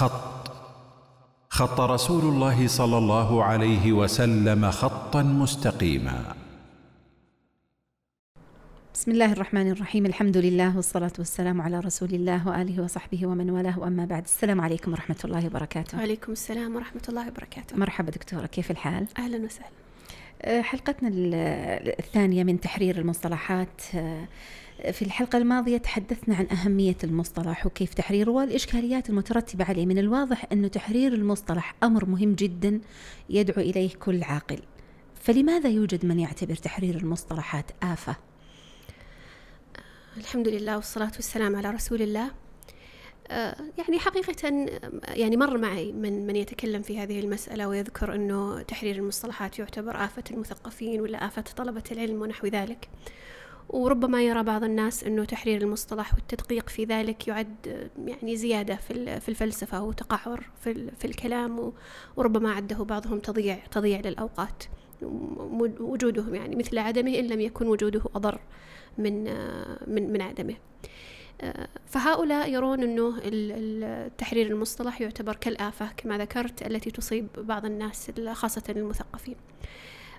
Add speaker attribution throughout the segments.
Speaker 1: خط. خط رسول الله صلى الله عليه وسلم خطا مستقيما.
Speaker 2: بسم الله الرحمن الرحيم. الحمد لله والصلاة والسلام على رسول الله وآله وصحبه ومن والاه. وأما بعد السلام عليكم ورحمة الله وبركاته.
Speaker 3: وعليكم السلام ورحمة الله وبركاته.
Speaker 2: مرحبا دكتورة كيف الحال؟
Speaker 3: أهلا وسهلا.
Speaker 2: حلقتنا الثانية من تحرير المصطلحات. أه، في الحلقة الماضية تحدثنا عن أهمية المصطلح وكيف تحريره والإشكاليات المترتبة عليه. من الواضح أن تحرير المصطلح أمر مهم جدا يدعو إليه كل عاقل. فلماذا يوجد من يعتبر تحرير المصطلحات آفة؟
Speaker 3: الحمد لله والصلاة والسلام على رسول الله. آه، يعني حقيقة يعني مر معي من من يتكلم في هذه المسألة ويذكر أنه تحرير المصطلحات يعتبر آفة المثقفين ولا آفة طلبة العلم ونحو ذلك. وربما يرى بعض الناس أنه تحرير المصطلح والتدقيق في ذلك يعد يعني زيادة في الفلسفة وتقعر في, في الكلام وربما عده بعضهم تضيع تضيع للأوقات. وجودهم يعني مثل عدمه إن لم يكن وجوده أضر من من من عدمه. فهؤلاء يرون أنه التحرير المصطلح يعتبر كالآفة كما ذكرت التي تصيب بعض الناس خاصة المثقفين.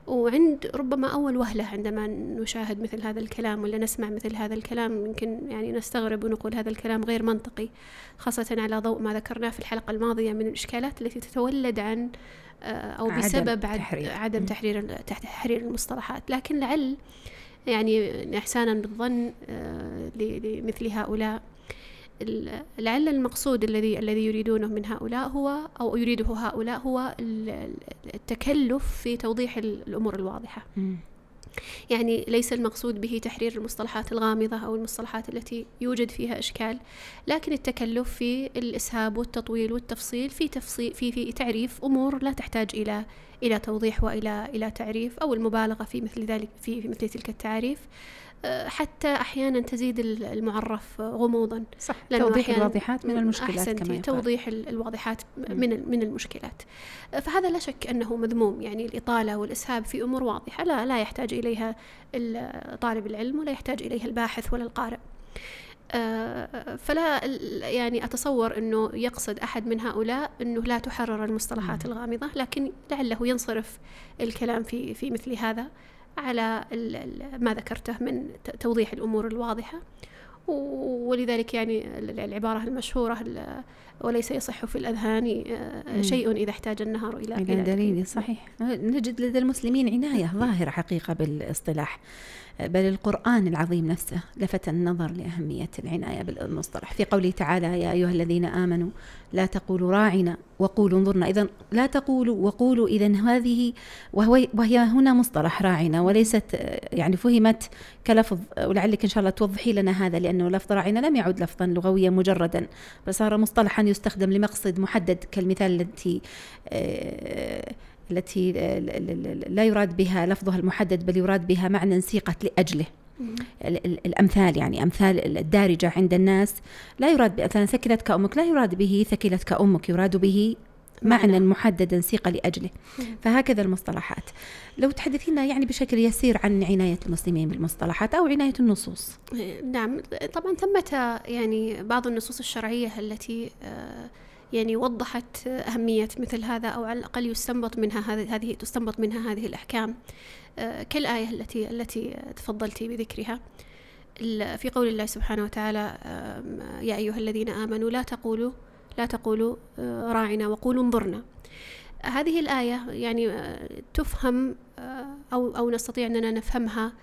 Speaker 3: وعند ربما أول وهلة عندما نشاهد مثل هذا الكلام ولا نسمع مثل هذا الكلام يمكن يعني نستغرب ونقول هذا الكلام غير منطقي خاصة على ضوء ما ذكرناه في الحلقة الماضية من الإشكالات التي تتولد عن أو بسبب
Speaker 2: عدم تحرير,
Speaker 3: عدم تحرير تحرير المصطلحات. لكن لعل يعني إحسانا بالظن آه، لمثل هؤلاء لعل المقصود الذي الذي يريدونه من هؤلاء هو أو يريده هؤلاء هو التكلف في توضيح الأمور الواضحة. يعني ليس المقصود به تحرير المصطلحات الغامضة أو المصطلحات التي يوجد فيها إشكال لكن التكلف في الإسهاب والتطويل والتفصيل في تفصيل في في تعريف أمور لا تحتاج إلى إلى توضيح وإلى إلى تعريف أو المبالغة في مثل ذلك في, في مثل تلك التعاريف حتى أحيانا تزيد المعرف غموضا.
Speaker 2: صح توضيح الواضحات من المشكلات
Speaker 3: كما يقال. توضيح الواضحات من من المشكلات. فهذا لا شك أنه مذموم يعني الإطالة والإسهاب في أمور واضحة. لا لا يحتاج إليها طالب العلم ولا يحتاج إليها الباحث ولا القارئ. آه، فلا يعني أتصور أنه يقصد أحد من هؤلاء أنه لا تحرر المصطلحات الغامضة لكن لعله ينصرف الكلام في في مثل هذا. على ما ذكرته من توضيح الأمور الواضحة. ولذلك يعني العبارة المشهورة وليس يصح في الأذهان آه، شيء إذا احتاج النهار إلى
Speaker 2: إلى دليل صحيح. نجد لدى المسلمين عناية ظاهرة حقيقة بالاصطلاح. بل القرآن العظيم نفسه لفت النظر لأهمية العناية بالمصطلح. في قوله تعالى يا أيها الذين آمنوا لا تقولوا راعنا وقولوا انظرنا. إذا لا تقولوا وقولوا إذا هذه وهو وهي هنا مصطلح راعنا وليست يعني فهمت كلفظ ولعلك إن شاء الله توضحي لنا هذا لأنه لفظ راعنا لم يعد لفظا لغويا مجردا بل صار مصطلحا يستخدم لمقصد محدد كالمثال التي التي لا يراد بها لفظها المحدد بل يراد بها معنى سيقت لأجله. الأمثال يعني أمثال الدارجة عند الناس. لا يراد مثلا ثكلتك أمك لا يراد به ثكلتك أمك يراد به معنى محددا سيق لأجله. فهكذا المصطلحات. لو تحدثينا يعني بشكل يسير عن عناية المسلمين بالمصطلحات أو عناية النصوص.
Speaker 3: نعم. طبعا ثمة يعني بعض النصوص الشرعية التي آه يعني وضحت أهمية مثل هذا أو على الأقل يستنبط منها هذه تستنبط منها هذه الأحكام. كالآية التي التي تفضلت بذكرها. في قول الله سبحانه وتعالى يا أيها الذين آمنوا لا تقولوا لا تقولوا آه، راعنا وقولوا انظرنا. هذه الآية يعني آه، تفهم أو أو نستطيع أننا نفهمها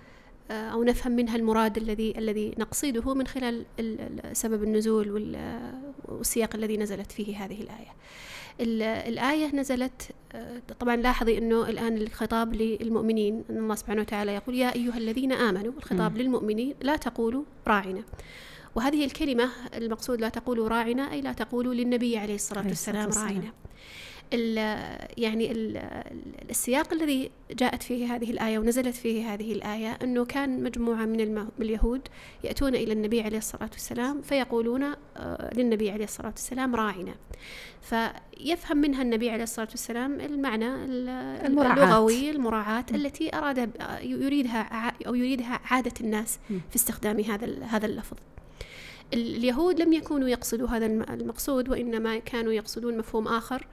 Speaker 3: أو نفهم منها المراد الذي الذي نقصده من خلال سبب النزول والسياق الذي نزلت فيه هذه الآية. الآية نزلت طبعا لاحظي أنه الآن الخطاب للمؤمنين أن الله سبحانه وتعالى يقول يا أيها الذين آمنوا الخطاب م. للمؤمنين لا تقولوا راعنا وهذه الكلمة المقصود لا تقولوا راعنا أي لا تقولوا للنبي عليه الصلاة والسلام راعنا ال يعني ال السياق الذي جاءت فيه هذه الآية ونزلت فيه هذه الآية أنه كان مجموعة من اليهود يأتون إلى النبي عليه الصلاة والسلام فيقولون آه، للنبي عليه الصلاة والسلام راعنا. فيفهم منها النبي عليه الصلاة والسلام المعنى اللغوي المراعاة التي أراد يريدها أو يريدها عادة الناس في استخدام هذا هذا اللفظ. اليهود لم يكونوا يقصدوا هذا المقصود وإنما كانوا يقصدون مفهوم آخر آه،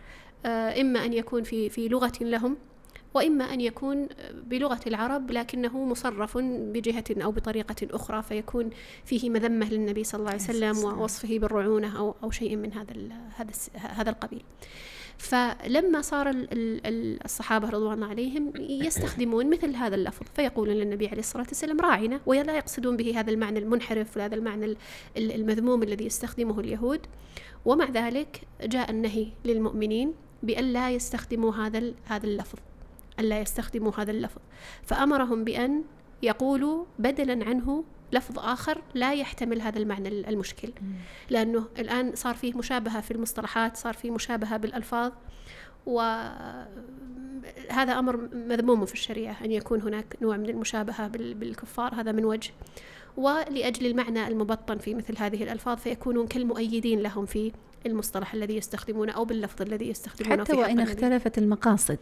Speaker 3: إما أن يكون في في لغة لهم وإما أن يكون بلغة العرب لكنه مصرف بجهة أو بطريقة أخرى فيكون فيه مذمة للنبي صلى الله عليه وسلم ووصفه بالرعونة أو أو شيء من هذا هذا هذا القبيل. فلما صار الصحابة رضوان الله عليهم يستخدمون مثل هذا اللفظ فيقولون للنبي عليه الصلاة والسلام راعنا ولا يقصدون به هذا المعنى المنحرف وهذا المعنى المذموم الذي يستخدمه اليهود ومع ذلك جاء النهي للمؤمنين بألا يستخدموا هذا هذا اللفظ. ألا يستخدموا هذا اللفظ. فأمرهم بأن يقولوا بدلا عنه لفظ آخر لا يحتمل هذا المعنى المشكل. لأنه الآن صار فيه مشابهة في المصطلحات صار فيه مشابهة بالألفاظ وهذا أمر مذموم في الشريعة أن يكون هناك نوع من المشابهة بالكفار هذا من وجه. ولأجل المعنى المبطن في مثل هذه الألفاظ فيكونون كالمؤيدين لهم في المصطلح الذي يستخدمونه أو باللفظ الذي يستخدمونه
Speaker 2: حتى وإن اختلفت المقاصد.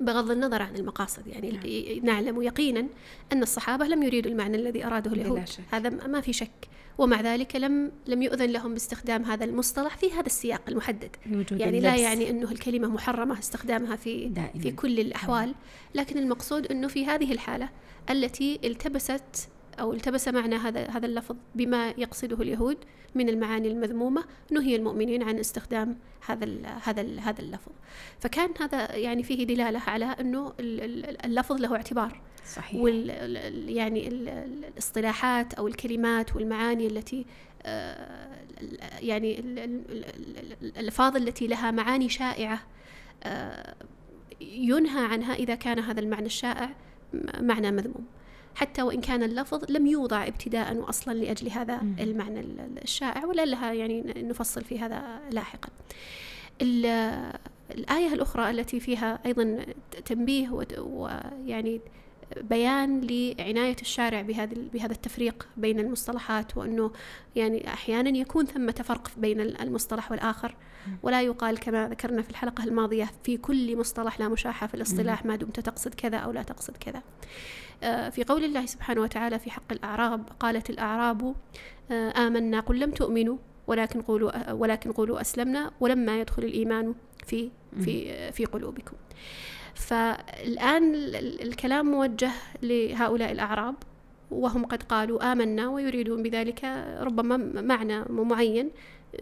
Speaker 3: بغض النظر عن المقاصد يعني نعم. نعلم يقينا أن الصحابة لم يريدوا المعنى الذي أراده اليهود. هذا ما في شك. ومع ذلك لم لم يؤذن لهم باستخدام هذا المصطلح في هذا السياق المحدد. يعني لا يعني أنه الكلمة محرمة استخدامها في دائما. في كل الأحوال. لكن المقصود أنه في هذه الحالة التي التبست أو التبس معنى هذا هذا اللفظ بما يقصده اليهود من المعاني المذمومة نهي المؤمنين عن استخدام هذا ال هذا ال هذا اللفظ. فكان هذا يعني فيه دلالة على أنه اللفظ له اعتبار.
Speaker 2: صحيح.
Speaker 3: وال يعني الاصطلاحات أو الكلمات والمعاني التي آه، يعني الألفاظ التي لها معاني شائعة آه، ينهى عنها إذا كان هذا المعنى الشائع معنى مذموم. حتى وإن كان اللفظ لم يوضع ابتداء وأصلا لأجل هذا المعنى الشائع ولعلها يعني نفصل في هذا لاحقا. الآية الأخرى التي فيها أيضا تنبيه ويعني بيان لعناية الشارع بهذا بهذا التفريق بين المصطلحات وأنه يعني أحيانا يكون ثمة فرق بين المصطلح والآخر. ولا يقال كما ذكرنا في الحلقة الماضية في كل مصطلح لا مشاحة في الاصطلاح ما دمت تقصد كذا أو لا تقصد كذا. في قول الله سبحانه وتعالى في حق الأعراب قالت الأعراب آه، آمنا قل لم تؤمنوا ولكن قولوا ولكن قولوا أسلمنا ولما يدخل الإيمان في في في قلوبكم. فالآن الكلام موجه لهؤلاء ص وهم قد قالوا آمنا ويريدون بذلك ربما معنى معين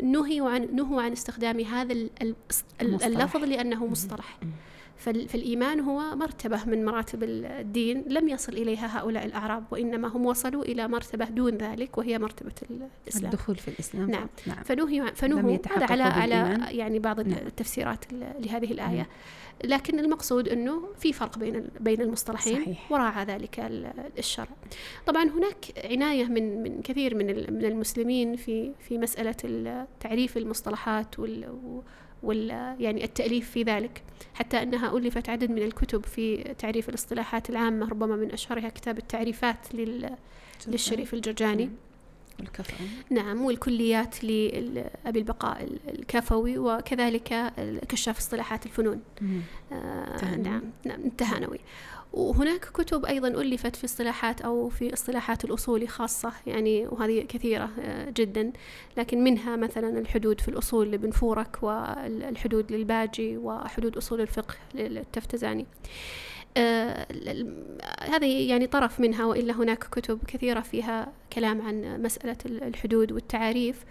Speaker 3: نهوا عن نهوا عن استخدام هذا اللفظ لأنه مصطلح. فالإيمان هو مرتبة من مراتب الدين لم يصل إليها هؤلاء الأعراب وإنما هم وصلوا إلى مرتبة دون ذلك وهي مرتبة الإسلام
Speaker 2: الدخول في الإسلام
Speaker 3: نعم, نعم. فنهي فنهوا هذا على على يعني بعض نعم. التفسيرات لهذه الآية نعم. لكن المقصود إنه في فرق بين بين المصطلحين صحيح. وراعى ذلك الشرع. طبعا هناك عناية من من كثير من من المسلمين في في مسألة تعريف المصطلحات يعني التأليف في ذلك. حتى أنها ألفت عدد من الكتب في تعريف الاصطلاحات العامة ربما من أشهرها كتاب التعريفات لل للشريف الجرجاني.
Speaker 2: الكفوي
Speaker 3: نعم والكليات لأبي البقاء الكفوي وكذلك كشاف اصطلاحات الفنون. آه نعم نعم التهانوي وهناك كتب أيضا ألفت في اصطلاحات أو في اصطلاحات الأصول خاصة يعني وهذه كثيرة آه، جدا. لكن منها مثلا الحدود في الأصول لابن فورك والحدود للباجي وحدود أصول الفقه للتفتزاني. آه هذه يعني طرف منها وإلا هناك كتب كثيرة فيها كلام عن مسألة الحدود والتعاريف.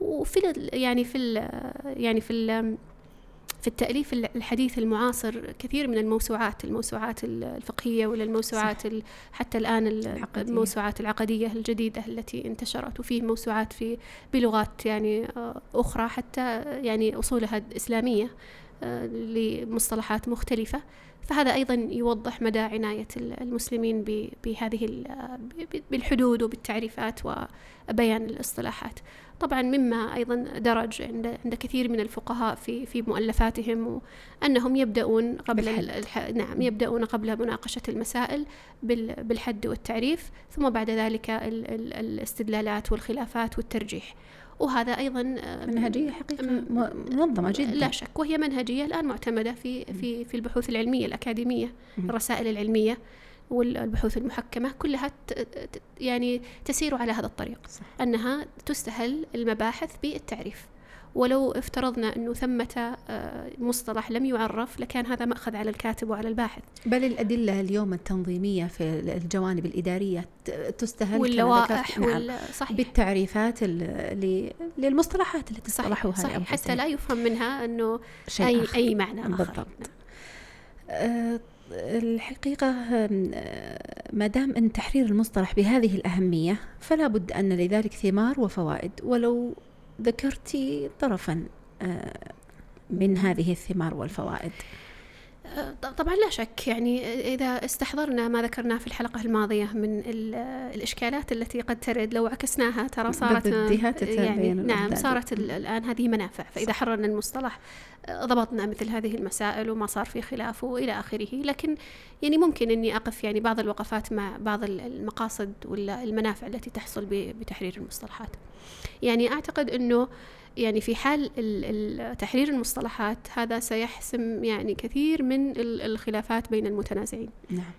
Speaker 3: وفي يعني في يعني في في التأليف الحديث المعاصر كثير من الموسوعات الموسوعات الفقهية ولا الموسوعات حتى الآن العقدية. الموسوعات العقدية الجديدة التي انتشرت وفيه موسوعات في بلغات يعني آه، أخرى حتى يعني أصولها إسلامية لمصطلحات مختلفة. فهذا أيضا يوضح مدى عناية المسلمين بهذه بالحدود وبالتعريفات وبيان الاصطلاحات. طبعا مما أيضا درج عند عند كثير من الفقهاء في في مؤلفاتهم أنهم يبدأون قبل الح... نعم يبدأون قبل مناقشة المسائل بالحد والتعريف ثم بعد ذلك الاستدلالات والخلافات والترجيح. وهذا أيضا
Speaker 2: منهجية حقيقة منظمة جدا.
Speaker 3: لا شك وهي منهجية الآن معتمدة في في في البحوث العلمية الأكاديمية الرسائل العلمية والبحوث المحكمة كلها يعني تسير على هذا الطريق. صح. أنها تستهل المباحث بالتعريف. ولو افترضنا أنه ثمة آه، مصطلح لم يعرف لكان هذا مأخذ على الكاتب وعلى الباحث.
Speaker 2: بل الأدلة اليوم التنظيمية في الجوانب الإدارية تستهل
Speaker 3: واللوائح نعم.
Speaker 2: صحيح. بالتعريفات للمصطلحات التي
Speaker 3: اصطلحوها صحيح. حتى لا يفهم منها أنه شيء أي, آخر. أي معنى
Speaker 2: آخر. بالضبط. آه الحقيقة ما دام أن تحرير المصطلح بهذه الأهمية فلا بد أن لذلك ثمار وفوائد. ولو ذكرتي طرفا آه، من هذه الثمار والفوائد.
Speaker 3: طبعا لا شك يعني إذا استحضرنا ما ذكرناه في الحلقة الماضية من الإشكالات التي قد ترد لو عكسناها ترى صارت يعني نعم صارت الآن هذه منافع. فإذا حررنا المصطلح ضبطنا مثل هذه المسائل وما صار في خلاف وإلى آخره. لكن يعني ممكن أني أقف يعني بعض الوقفات مع بعض المقاصد ولا المنافع التي تحصل بتحرير المصطلحات. يعني أعتقد أنه يعني في حال تحرير المصطلحات هذا سيحسم يعني كثير من الخلافات بين المتنازعين.
Speaker 2: نعم.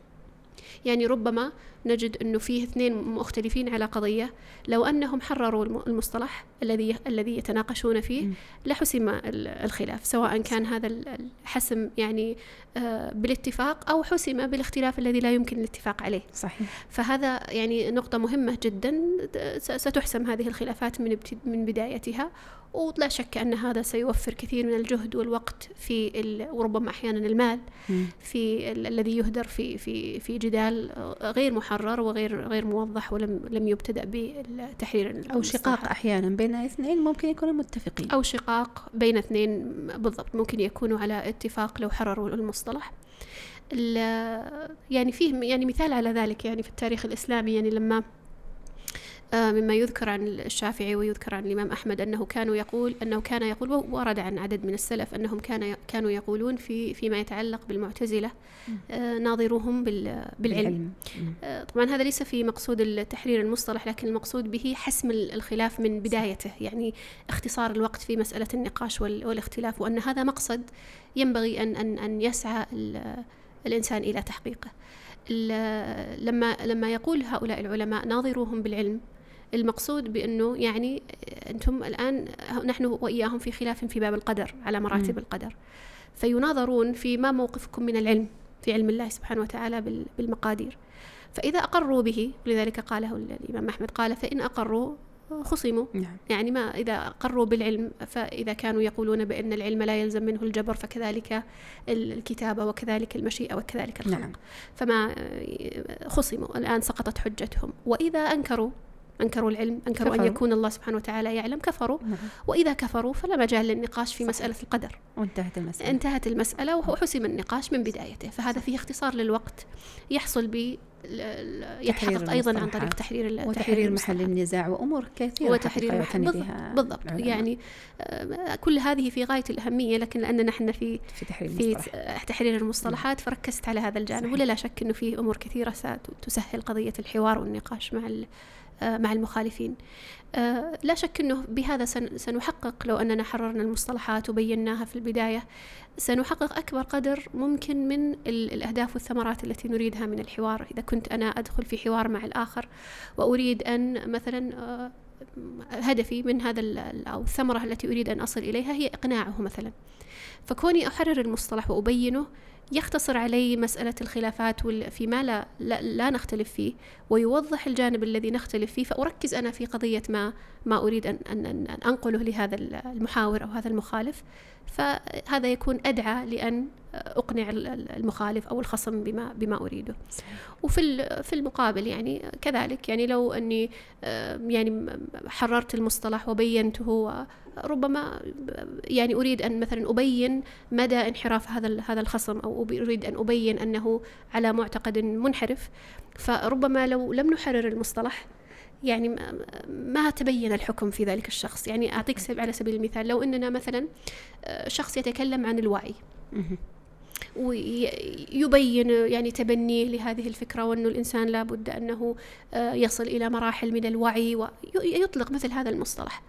Speaker 3: يعني ربما نجد أنه فيه اثنين مختلفين على قضية. لو أنهم حرروا المصطلح الذي الذي يتناقشون فيه لحسم الخلاف سواء كان هذا الحسم يعني آه، بالاتفاق أو حسم بالاختلاف الذي لا يمكن الاتفاق عليه.
Speaker 2: صحيح.
Speaker 3: فهذا يعني نقطة مهمة جدا. ستحسم هذه الخلافات من من بدايتها. ولا شك أن هذا سيوفر كثير من الجهد والوقت في وربما أحيانا المال في الذي يهدر في في في جدال غير محرر وغير غير موضح ولم لم يبتدأ بالتحرير
Speaker 2: أو شقاق أحيانا بين اثنين ممكن يكونوا متفقين.
Speaker 3: أو شقاق بين اثنين بالضبط ممكن يكونوا على اتفاق لو حرروا المصطلح. يعني فيه يعني مثال على ذلك يعني في التاريخ الإسلامي يعني لما مما يذكر عن الشافعي ويذكر عن الإمام أحمد أنه كانوا يقول أنه كان يقول ورد عن عدد من السلف أنهم كان كانوا يقولون في فيما يتعلق بالمعتزلة آه، ناظروهم بالعلم. آه، طبعا هذا ليس في مقصود التحرير المصطلح لكن المقصود به حسم الخلاف من بدايته يعني اختصار الوقت في مسألة النقاش والاختلاف وأن هذا مقصد ينبغي أن أن أن يسعى الإنسان إلى تحقيقه. لما لما يقول هؤلاء العلماء ناظروهم بالعلم المقصود بأنه يعني أنتم الآن نحن وإياهم في خلاف في باب القدر على مراتب م. القدر فيناظرون في ما موقفكم من العلم في علم الله سبحانه وتعالى بالمقادير فإذا أقروا به لذلك قاله الإمام أحمد قال فإن أقروا خصموا
Speaker 2: نعم.
Speaker 3: يعني ما إذا أقروا بالعلم فإذا كانوا يقولون بأن العلم لا يلزم منه الجبر فكذلك الكتابة وكذلك المشيئة وكذلك الخلق نعم. فما خصموا الآن سقطت حجتهم وإذا أنكروا أنكروا العلم أنكروا كفروا. أن يكون الله سبحانه وتعالى يعلم كفروا. نعم. وإذا كفروا فلا مجال للنقاش في صحيح. مسألة القدر.
Speaker 2: وانتهت المسألة.
Speaker 3: انتهت المسألة وحسم النقاش من بدايته فهذا فيه اختصار للوقت يحصل ب يتحقق أيضا عن طريق تحرير
Speaker 2: وتحرير محل النزاع وأمور كثيرة
Speaker 3: وتحرير محل بالضبط, بالضبط. يعني آه، كل هذه في غاية الأهمية لكن لأننا إحنا في
Speaker 2: في تحرير
Speaker 3: في تحرير المصطلحات فركزت على هذا الجانب. صحيح. ولا لا شك إنه في أمور كثيرة ستسهل قضية الحوار والنقاش مع آه، مع المخالفين. آه، لا شك أنه بهذا سنحقق لو أننا حررنا المصطلحات وبيناها في البداية سنحقق أكبر قدر ممكن من الأهداف والثمرات التي نريدها من الحوار. إذا كنت أنا أدخل في حوار مع الآخر وأريد أن مثلا آه، هدفي من هذا أو الثمرة التي أريد أن أصل إليها هي إقناعه مثلا. فكوني أحرر المصطلح وأبينه يختصر علي مسألة الخلافات فيما لا, لا, لا نختلف فيه ويوضح الجانب الذي نختلف فيه فأركز أنا في قضية ما ما أريد أن, أن, أن أنقله لهذا المحاور أو هذا المخالف. فهذا يكون أدعى لأن أقنع المخالف أو الخصم بما بما أريده. وفي في المقابل يعني كذلك يعني لو أني يعني حررت المصطلح وبينته ربما يعني أريد أن مثلا أبين مدى انحراف هذا هذا الخصم أو أريد أن أبين أنه على معتقد منحرف. فربما لو لم نحرر المصطلح يعني ما تبين الحكم في ذلك الشخص. يعني أعطيك على سبيل المثال لو أننا مثلا آه، شخص يتكلم عن الوعي. ويبين يعني تبنيه لهذه الفكرة وأنه الإنسان لابد أنه آه، يصل إلى مراحل من الوعي ويطلق مثل هذا المصطلح.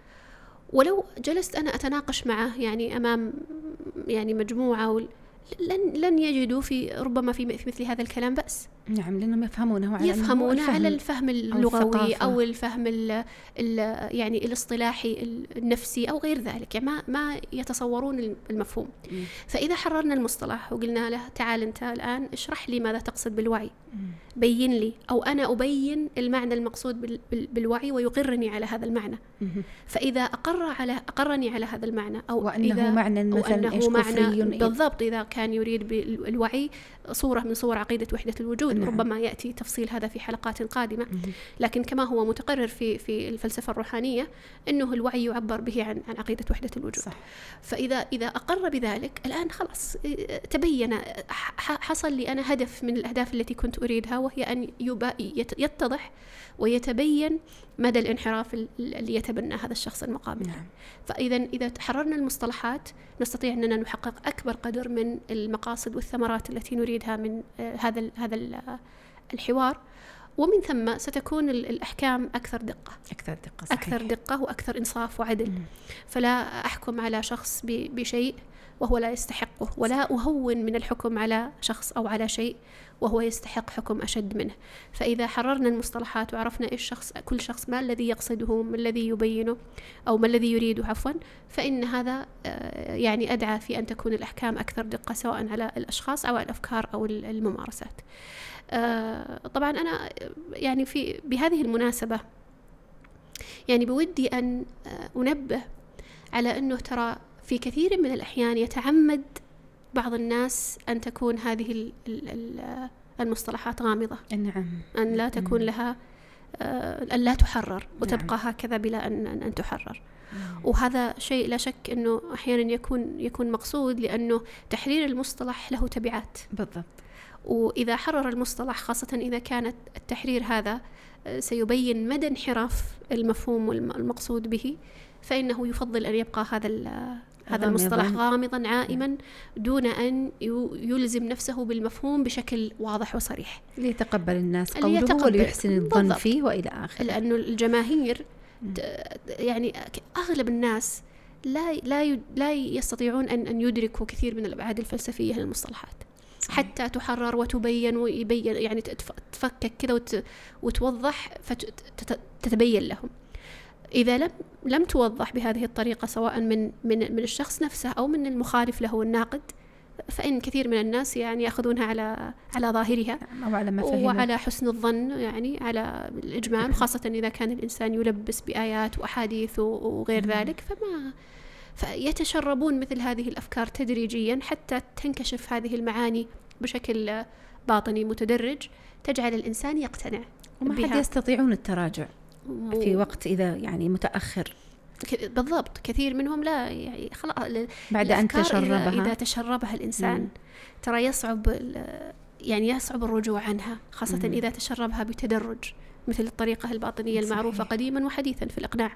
Speaker 3: ولو جلست أنا أتناقش معه يعني أمام يعني مجموعة لن لن يجدوا في ربما في مثل هذا الكلام بأس.
Speaker 2: نعم لأنهم يفهمونه على
Speaker 3: يفهمونه
Speaker 2: الفهم.
Speaker 3: على الفهم اللغوي
Speaker 2: الثقافة.
Speaker 3: أو الفهم ال ال يعني الاصطلاحي النفسي أو غير ذلك يعني ما ما يتصورون المفهوم
Speaker 2: مم.
Speaker 3: فإذا حررنا المصطلح وقلنا له تعال أنت الآن اشرح لي ماذا تقصد بالوعي
Speaker 2: مم.
Speaker 3: بين لي أو أنا أبين المعنى المقصود بال- بال- بالوعي ويقرني على هذا المعنى
Speaker 2: مم.
Speaker 3: فإذا أقر على أقرني على هذا المعنى أو
Speaker 2: وأنه
Speaker 3: إذا
Speaker 2: معنى مثلا إيش
Speaker 3: أنه معنى
Speaker 2: كفري
Speaker 3: بالضبط إذا كان يريد بالوعي صورة من صور عقيدة وحدة الوجود
Speaker 2: نعم.
Speaker 3: ربما يأتي تفصيل هذا في حلقات قادمة.
Speaker 2: مم.
Speaker 3: لكن كما هو متقرر في في الفلسفة الروحانية أنه الوعي يعبر به عن عن عقيدة وحدة الوجود.
Speaker 2: صح.
Speaker 3: فإذا إذا أقر بذلك الآن خلاص إيه، تبين حصل لي أنا هدف من الأهداف التي كنت أريدها وهي أن يتضح ويتبين مدى الانحراف ال- اللي يتبنى هذا الشخص المقابل.
Speaker 2: نعم.
Speaker 3: فإذا إذا حررنا المصطلحات نستطيع أننا نحقق أكبر قدر من المقاصد والثمرات التي نريدها من آه، هذا هذا ال- الحوار ومن ثم ستكون ال- الأحكام أكثر دقة
Speaker 2: أكثر دقة صحيح.
Speaker 3: أكثر دقة وأكثر إنصاف وعدل
Speaker 2: مم.
Speaker 3: فلا أحكم على شخص بشيء وهو لا يستحقه ولا أهون من الحكم على شخص أو على شيء وهو يستحق حكم أشد منه. فإذا حررنا المصطلحات وعرفنا إيش شخص كل شخص ما الذي يقصده ما الذي يبينه أو ما الذي يريده عفوا فإن هذا آه، يعني أدعى في أن تكون الأحكام أكثر دقة سواء على الأشخاص أو الأفكار أو ال- الممارسات. آه، طبعا أنا يعني في بهذه المناسبة يعني بودي أن آه، أنبه على أنه ترى في كثير من الأحيان يتعمد بعض الناس أن تكون هذه ال- ال- ال- المصطلحات غامضة.
Speaker 2: نعم.
Speaker 3: أن لا تكون. لها آه، أن لا تحرر وتبقى هكذا بلا أن أن تحرر. وهذا شيء لا شك أنه أحيانا يكون يكون مقصود لأنه تحرير المصطلح له تبعات.
Speaker 2: بالضبط.
Speaker 3: وإذا حرر المصطلح خاصة إذا كان التحرير هذا آه، سيبين مدى انحراف المفهوم والمقصود به فإنه يفضل أن يبقى هذا ال- هذا
Speaker 2: غامضاً.
Speaker 3: المصطلح غامضا عائما دون أن يلزم نفسه بالمفهوم بشكل واضح وصريح
Speaker 2: ليتقبل الناس قوله
Speaker 3: يتقبل.
Speaker 2: وليحسن الظن. فيه وإلى آخره
Speaker 3: لأنه الجماهير يعني أغلب الناس لا لا لا يستطيعون أن أن يدركوا كثير من الأبعاد الفلسفية للمصطلحات. حتى تحرر وتبين ويبين يعني تفكك كذا وت وتوضح فتتبين لهم إذا لم لم توضح بهذه الطريقة سواء من من من الشخص نفسه أو من المخالف له الناقد فإن كثير من الناس يعني يأخذونها على على ظاهرها
Speaker 2: أو على فهموا
Speaker 3: وعلى حسن الظن يعني على الإجمال وخاصة إذا كان الإنسان يلبس بآيات وأحاديث وغير. ذلك فما فيتشربون مثل هذه الأفكار تدريجيا حتى تنكشف هذه المعاني بشكل باطني متدرج تجعل الإنسان يقتنع
Speaker 2: وما حد. يستطيعون التراجع في وقت إذا يعني متأخر
Speaker 3: ك- بالضبط كثير منهم لا يعني خلاص
Speaker 2: بعد
Speaker 3: إذا,
Speaker 2: تشربها
Speaker 3: إذا تشربها الإنسان
Speaker 2: مم.
Speaker 3: ترى يصعب يعني يصعب الرجوع عنها خاصة
Speaker 2: مم.
Speaker 3: إذا تشربها بتدرج مثل الطريقة الباطنية
Speaker 2: صحيح.
Speaker 3: المعروفة قديما وحديثا في الإقناع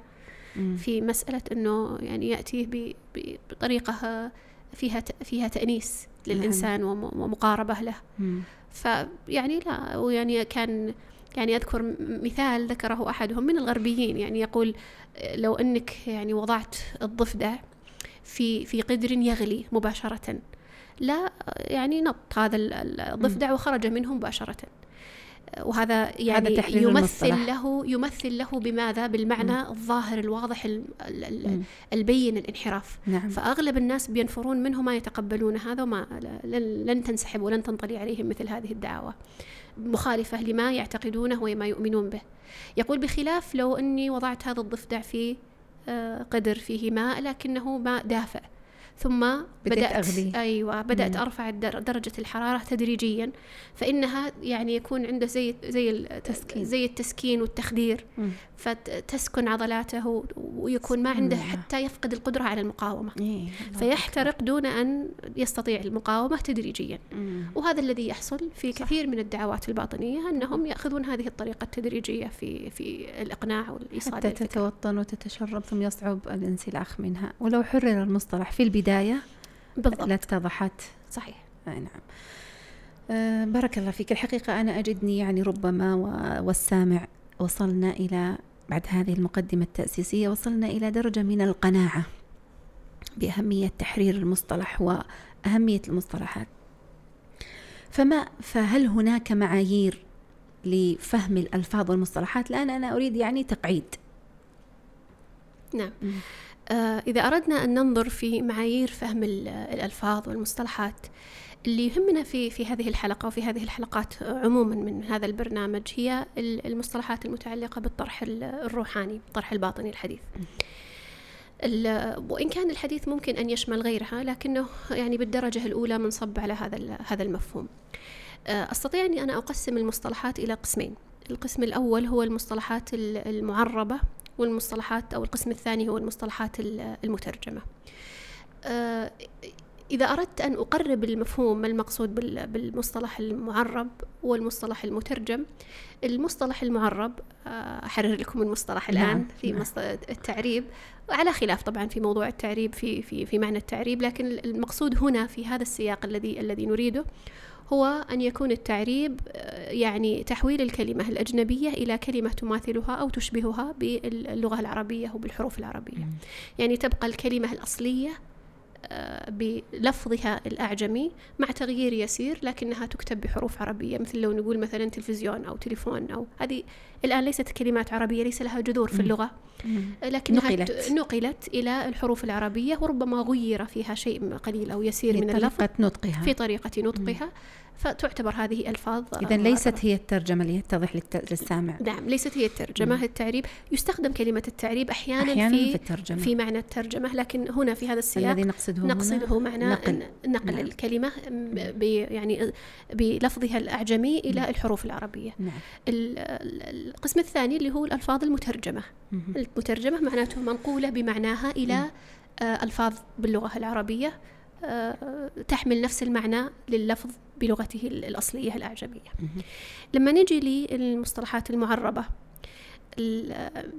Speaker 2: مم.
Speaker 3: في مسألة أنه يعني يأتيه ب- ب- بطريقة فيها فيها تأنيس للإنسان وم- ومقاربة له. فيعني لا ويعني كان يعني أذكر م- مثال ذكره أحدهم من الغربيين. يعني يقول آه، لو أنك يعني وضعت الضفدع في في قدر يغلي مباشرة لا آه، يعني نط هذا ال- ال- الضفدع وخرج منه مباشرة. آه، وهذا يعني
Speaker 2: تحرير
Speaker 3: يمثل
Speaker 2: المصطلح.
Speaker 3: له يمثل له بماذا؟ بالمعنى الظاهر الواضح ال- ال- ال-
Speaker 2: مم.
Speaker 3: البين الانحراف.
Speaker 2: نعم.
Speaker 3: فأغلب الناس بينفرون منه ما يتقبلون هذا وما لن, لن تنسحب ولن تنطلي عليهم مثل هذه الدعوة مخالفة لما يعتقدونه وما يؤمنون به. يقول بخلاف لو أني وضعت هذا الضفدع في آه، قدر فيه ماء لكنه ماء دافئ. ثم بدأت
Speaker 2: أغلي.
Speaker 3: أيوة بدأت
Speaker 2: مم.
Speaker 3: أرفع درجة الحرارة تدريجيا فإنها يعني يكون عنده زي زي ال-
Speaker 2: تسكين.
Speaker 3: زي التسكين والتخدير
Speaker 2: مم.
Speaker 3: فتسكن عضلاته ويكون ما عنده. حتى يفقد القدرة على المقاومة
Speaker 2: إيه.
Speaker 3: فيحترق دون أن يستطيع المقاومة تدريجيا
Speaker 2: مم.
Speaker 3: وهذا الذي يحصل في
Speaker 2: صح.
Speaker 3: كثير من الدعوات الباطنية أنهم يأخذون هذه الطريقة التدريجية في في الإقناع والإيصال
Speaker 2: حتى. تتوطن وتتشرب ثم يصعب الانسلاخ منها ولو حرر المصطلح في البداية
Speaker 3: بالضبط.
Speaker 2: لاتضحت
Speaker 3: صحيح.
Speaker 2: آه نعم. آه بارك الله فيك. الحقيقة أنا أجدني يعني ربما والسامع وصلنا إلى بعد هذه المقدمة التأسيسية وصلنا إلى درجة من القناعة بأهمية تحرير المصطلح وأهمية المصطلحات. فما فهل هناك معايير لفهم الألفاظ والمصطلحات؟ الآن أنا أريد يعني تقعيد.
Speaker 3: نعم. إذا أردنا أن ننظر في معايير فهم الألفاظ والمصطلحات اللي يهمنا في في هذه الحلقة وفي هذه الحلقات عموما من هذا البرنامج هي المصطلحات المتعلقة بالطرح الروحاني الطرح الباطني الحديث. وإن كان الحديث ممكن أن يشمل غيرها لكنه يعني بالدرجة الأولى منصب على هذا هذا المفهوم. آه، أستطيع أني أنا أقسم المصطلحات إلى قسمين. القسم الأول هو المصطلحات المعربة والمصطلحات أو القسم الثاني هو المصطلحات المترجمة آه، إذا أردت أن أقرب المفهوم المقصود بالمصطلح المعرب والمصطلح المترجم المصطلح المعرب آه، أحرر لكم المصطلح نعم، الآن في نعم. التعريب على خلاف طبعا في موضوع التعريب في في في معنى التعريب لكن المقصود هنا في هذا السياق الذي الذي نريده هو أن يكون التعريب آه، يعني تحويل الكلمة الأجنبية إلى كلمة تماثلها أو تشبهها باللغة العربية وبالحروف العربية. يعني تبقى الكلمة الأصلية بلفظها الأعجمي مع تغيير يسير لكنها تكتب بحروف عربية مثل لو نقول مثلا تلفزيون أو تليفون أو هذه الآن ليست كلمات عربية ليس لها جذور في اللغة. لكنها نقلت. نقلت إلى الحروف العربية وربما غير فيها شيء قليل أو يسير من اللفظ
Speaker 2: نطقها.
Speaker 3: في طريقة نطقها. فتعتبر هذه ألفاظ
Speaker 2: إذا ليست هي الترجمة اللي يتضح للسامع
Speaker 3: نعم ليست هي الترجمة مم. التعريب يستخدم كلمة التعريب أحيانا, أحيانا في, في, الترجمة. في معنى الترجمة لكن هنا في هذا السياق
Speaker 2: الذي نقصده
Speaker 3: نقصده معنى نقل, نقل نعم. الكلمة يعني بلفظها الأعجمي إلى مم. الحروف العربية نعم. القسم الثاني اللي هو الألفاظ المترجمة مم. المترجمة معناته منقولة بمعناها إلى مم. آه، ألفاظ باللغة العربية آه، تحمل نفس المعنى لللفظ بلغته الأصلية الأعجمية. لما نجي للمصطلحات المعربة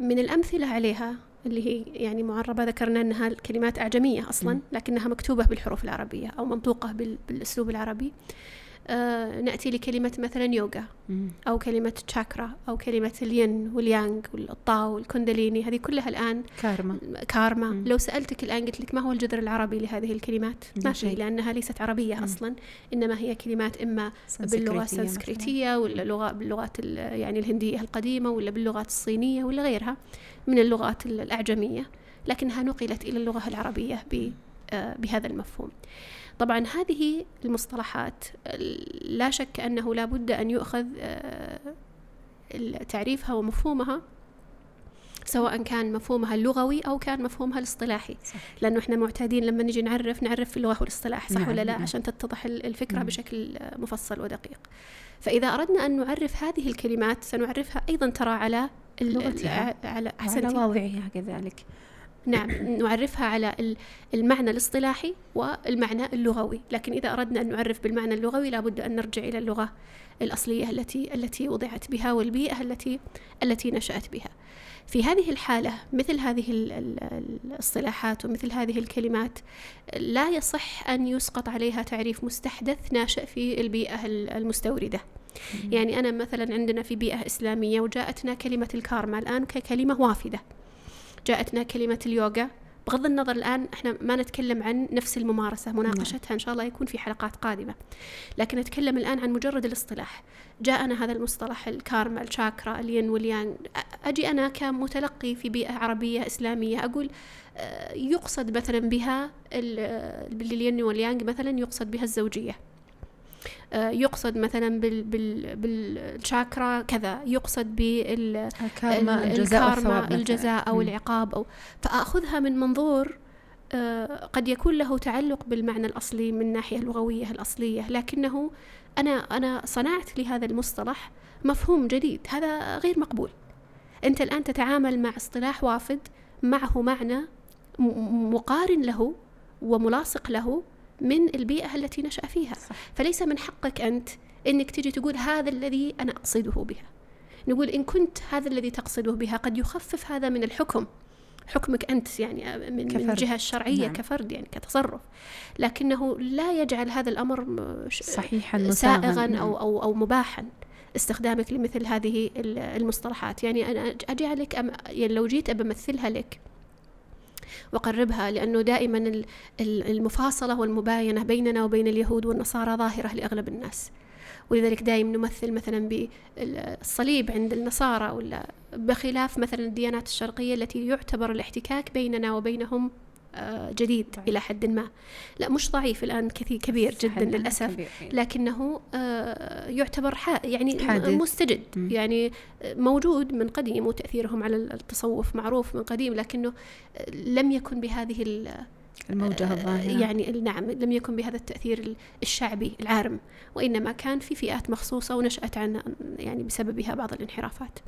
Speaker 3: من الأمثلة عليها اللي هي يعني معربة ذكرنا أنها الكلمات أعجمية أصلا لكنها مكتوبة بالحروف العربية أو منطوقة بالأسلوب العربي. آه نأتي لكلمة مثلا يوغا أو كلمة تشاكرا أو كلمة الين واليانغ والطاو والكونداليني هذه كلها الآن
Speaker 2: كارما.
Speaker 3: كارما. مم. لو سألتك الآن قلت لك ما هو الجذر العربي لهذه الكلمات؟ ما شيء لأنها ليست عربية مم. أصلا إنما هي كلمات إما باللغة السنسكريتية ولا لغة باللغات يعني الهندية القديمة ولا باللغات الصينية ولا غيرها من اللغات الأعجمية لكنها نقلت إلى اللغة العربية آه، بهذا المفهوم. طبعا هذه المصطلحات لا شك أنه لا بد أن يؤخذ آه، تعريفها ومفهومها سواء كان مفهومها اللغوي أو كان مفهومها الاصطلاحي صح. لأنه إحنا معتادين لما نجي نعرف نعرف في اللغة والاصطلاح صح نعم ولا لا نعم. عشان تتضح الفكرة نعم. بشكل مفصل ودقيق فإذا أردنا أن نعرف هذه الكلمات سنعرفها أيضا ترى على
Speaker 2: على على واضعها كذلك
Speaker 3: نعم نعرفها على المعنى الاصطلاحي والمعنى اللغوي. لكن إذا أردنا أن نعرف بالمعنى اللغوي لابد أن نرجع إلى اللغة الأصلية التي التي وضعت بها والبيئة التي التي نشأت بها. في هذه الحالة مثل هذه الاصطلاحات ومثل هذه الكلمات لا يصح أن يسقط عليها تعريف مستحدث ناشئ في البيئة المستوردة. يعني أنا مثلا عندنا في بيئة إسلامية وجاءتنا كلمة الكارما الآن ككلمة وافدة. جاءتنا كلمة اليوغا. بغض النظر الآن إحنا ما نتكلم عن نفس الممارسة مناقشتها إن شاء الله يكون في حلقات قادمة. لكن نتكلم الآن عن مجرد الاصطلاح. جاءنا هذا المصطلح الكارما الشاكرا الين واليان أجي أنا كمتلقي في بيئة عربية إسلامية أقول آه، يقصد مثلا بها بالين واليانج مثلا يقصد بها الزوجية. يقصد مثلا بال بال بالشاكرا كذا يقصد بالكارما الجزاء, الجزاء أو العقاب أو فأخذها من منظور آه، قد يكون له تعلق بالمعنى الأصلي من الناحية اللغوية الأصلية لكنه أنا أنا صنعت لهذا المصطلح مفهوم جديد هذا غير مقبول. أنت الآن تتعامل مع اصطلاح وافد معه معنى مقارن له وملاصق له من البيئة التي نشأ فيها صح. فليس من حقك أنت أنك تجي تقول هذا الذي أنا أقصده بها نقول إن كنت هذا الذي تقصده بها قد يخفف هذا من الحكم حكمك أنت يعني من, كفرد. من الجهة الشرعية نعم. كفرد يعني كتصرف لكنه لا يجعل هذا الأمر
Speaker 2: صحيحا
Speaker 3: سائغا نعم. أو, أو, أو مباحا استخدامك لمثل هذه المصطلحات يعني أنا أجي عليك أم يعني لو جيت أبمثلها لك وقربها لأنه دائما المفاصلة والمباينة بيننا وبين اليهود والنصارى ظاهرة لأغلب الناس. ولذلك دائما نمثل مثلا بالصليب عند النصارى ولا بخلاف مثلا الديانات الشرقية التي يعتبر الاحتكاك بيننا وبينهم جديد ضعيف. إلى حد ما لا مش ضعيف الآن كثير كبير جدا للأسف كبير. لكنه آه، يعتبر يعني حادث. مستجد م. يعني موجود من قديم وتأثيرهم على التصوف معروف من قديم لكنه لم يكن بهذه
Speaker 2: الموجة الظاهرة.
Speaker 3: يعني نعم لم يكن بهذا التأثير الشعبي العارم وإنما كان في فئات مخصوصة ونشأت عن يعني بسببها بعض الانحرافات.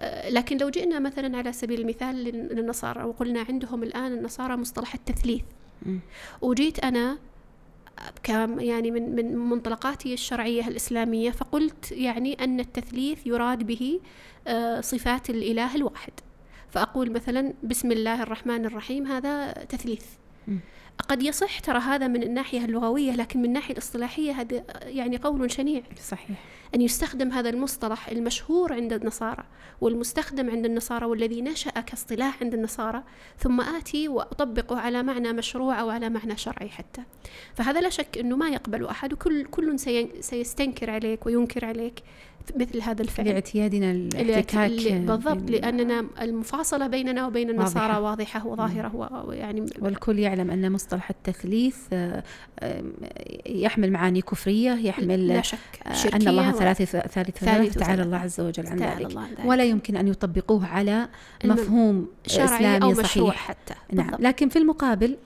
Speaker 3: آه، لكن لو جئنا مثلا على سبيل المثال للنصارى وقلنا عندهم الآن النصارى مصطلح التثليث. وجيت أنا كم يعني من من منطلقاتي الشرعية الإسلامية فقلت يعني أن التثليث يراد به آه، صفات الإله الواحد. فأقول مثلا بسم الله الرحمن الرحيم هذا تثليث. قد يصح ترى هذا من الناحية اللغوية لكن من الناحية الاصطلاحية هذا يعني قول شنيع.
Speaker 2: صحيح.
Speaker 3: أن يستخدم هذا المصطلح المشهور عند النصارى والمستخدم عند النصارى والذي نشأ كاصطلاح عند النصارى ثم آتي وأطبقه على معنى مشروع أو على معنى شرعي حتى. فهذا لا شك أنه ما يقبل أحد وكل كل سيستنكر عليك وينكر عليك. مثل هذا الفعل.
Speaker 2: لإعتيادنا الاحتكاك
Speaker 3: بالضبط لأننا المفاصلة بيننا وبين النصارى واضحة, واضحة وظاهرة ويعني
Speaker 2: والكل يعلم أن مصطلح التثليث آه، آه، يحمل معاني كفرية يحمل
Speaker 3: لا شك
Speaker 2: أن الله ثلاث ثالث ثالث تعالى الله عز وجل عن ذلك. ولا يمكن أن يطبقوه على مفهوم إسلامي أو صحيح.
Speaker 3: حتى.
Speaker 2: نعم. لكن في المقابل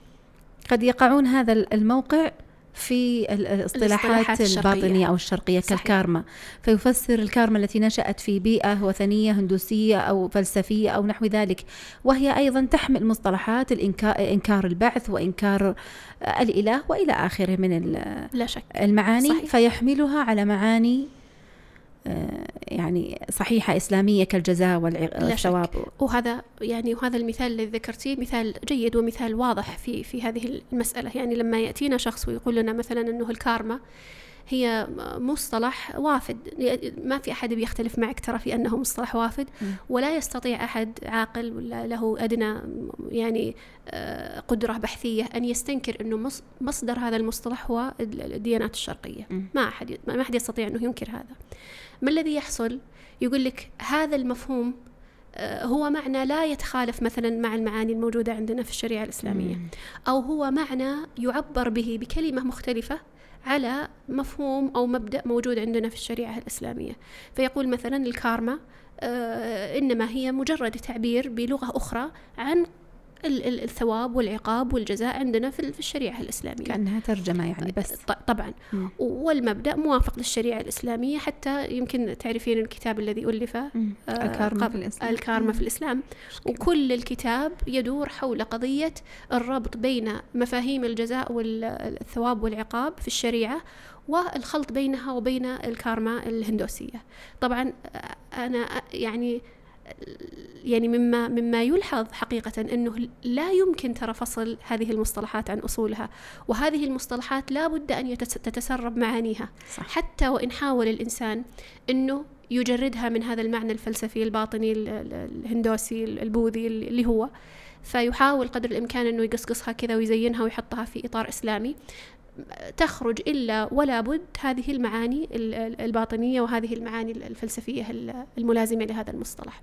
Speaker 2: قد يقعون هذا الموقع في الاصطلاحات الباطنية أو الشرقية صحيح. كالكارما فيفسر الكارما التي نشأت في بيئة وثنية هندوسية أو فلسفية أو نحو ذلك وهي أيضا تحمل مصطلحات إنكار البعث وإنكار الإله وإلى آخره من
Speaker 3: لا شك.
Speaker 2: المعاني صحيح. فيحملها على معاني يعني صحيحة إسلامية كالجزاء والثواب.
Speaker 3: وهذا يعني وهذا المثال الذي ذكرتيه مثال جيد ومثال واضح في في هذه المسألة. يعني لما يأتينا شخص ويقول لنا مثلا أنه الكارما هي مصطلح وافد. ما في أحد بيختلف معك ترى في أنه مصطلح وافد ولا يستطيع أحد عاقل ولا له أدنى يعني آه، قدرة بحثية أن يستنكر أنه مصدر هذا المصطلح هو الديانات الشرقية. ما أحد ما أحد يستطيع أنه ينكر هذا. ما الذي يحصل؟ يقول لك هذا المفهوم آه، هو معنى لا يتخالف مثلا مع المعاني الموجودة عندنا في الشريعة الإسلامية. أو هو معنى يعبر به بكلمة مختلفة على مفهوم أو مبدأ موجود عندنا في الشريعة الإسلامية. فيقول مثلا الكارما آه، إنما هي مجرد تعبير بلغة أخرى عن الثواب والعقاب والجزاء عندنا في الشريعة الإسلامية.
Speaker 2: كأنها ترجمة يعني بس.
Speaker 3: طبعا. م. والمبدأ موافق للشريعة الإسلامية حتى يمكن تعرفين الكتاب الذي ألف آه
Speaker 2: الكارما في الإسلام.
Speaker 3: الكارما في الإسلام. وكل الكتاب يدور حول قضية الربط بين مفاهيم الجزاء والثواب والعقاب في الشريعة والخلط بينها وبين الكارما الهندوسية. طبعا آه، أنا يعني يعني مما مما يلحظ حقيقة أنه لا يمكن ترى فصل هذه المصطلحات عن أصولها وهذه المصطلحات لا بد أن تتسرب معانيها صح. حتى وإن حاول الإنسان أنه يجردها من هذا المعنى الفلسفي الباطني الهندوسي البوذي اللي هو فيحاول قدر الإمكان أنه يقصقصها كذا ويزينها ويحطها في إطار إسلامي تخرج إلا ولا بد هذه المعاني الباطنية وهذه المعاني الفلسفية الملازمة لهذا المصطلح.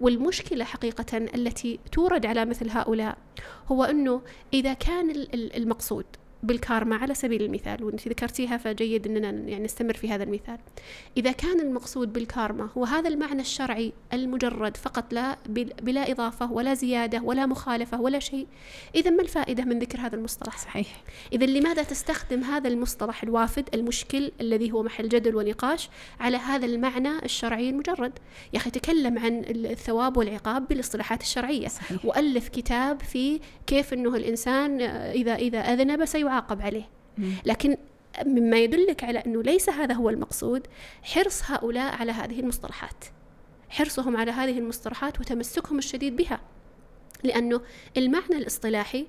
Speaker 3: والمشكلة حقيقة التي تورد على مثل هؤلاء هو أنه إذا كان المقصود بالكارما على سبيل المثال وانت ذكرتيها فجيد إننا يعني نستمر في هذا المثال. إذا كان المقصود بالكارما هو هذا المعنى الشرعي المجرد فقط لا بلا إضافة ولا زيادة ولا مخالفة ولا شيء إذا ما الفائدة من ذكر هذا المصطلح؟
Speaker 2: صحيح.
Speaker 3: إذا لماذا تستخدم هذا المصطلح الوافد المشكل الذي هو محل جدل ونقاش على هذا المعنى الشرعي المجرد؟ يا أخي تكلم عن الثواب والعقاب بالاصطلاحات الشرعية. صحيح. وألف كتاب في كيف إنه الإنسان اذا إذا أذنب سيعاقب يعاقب عليه. لكن مما يدلك على أنه ليس هذا هو المقصود حرص هؤلاء على هذه المصطلحات. حرصهم على هذه المصطلحات وتمسكهم الشديد بها. لأنه المعنى الاصطلاحي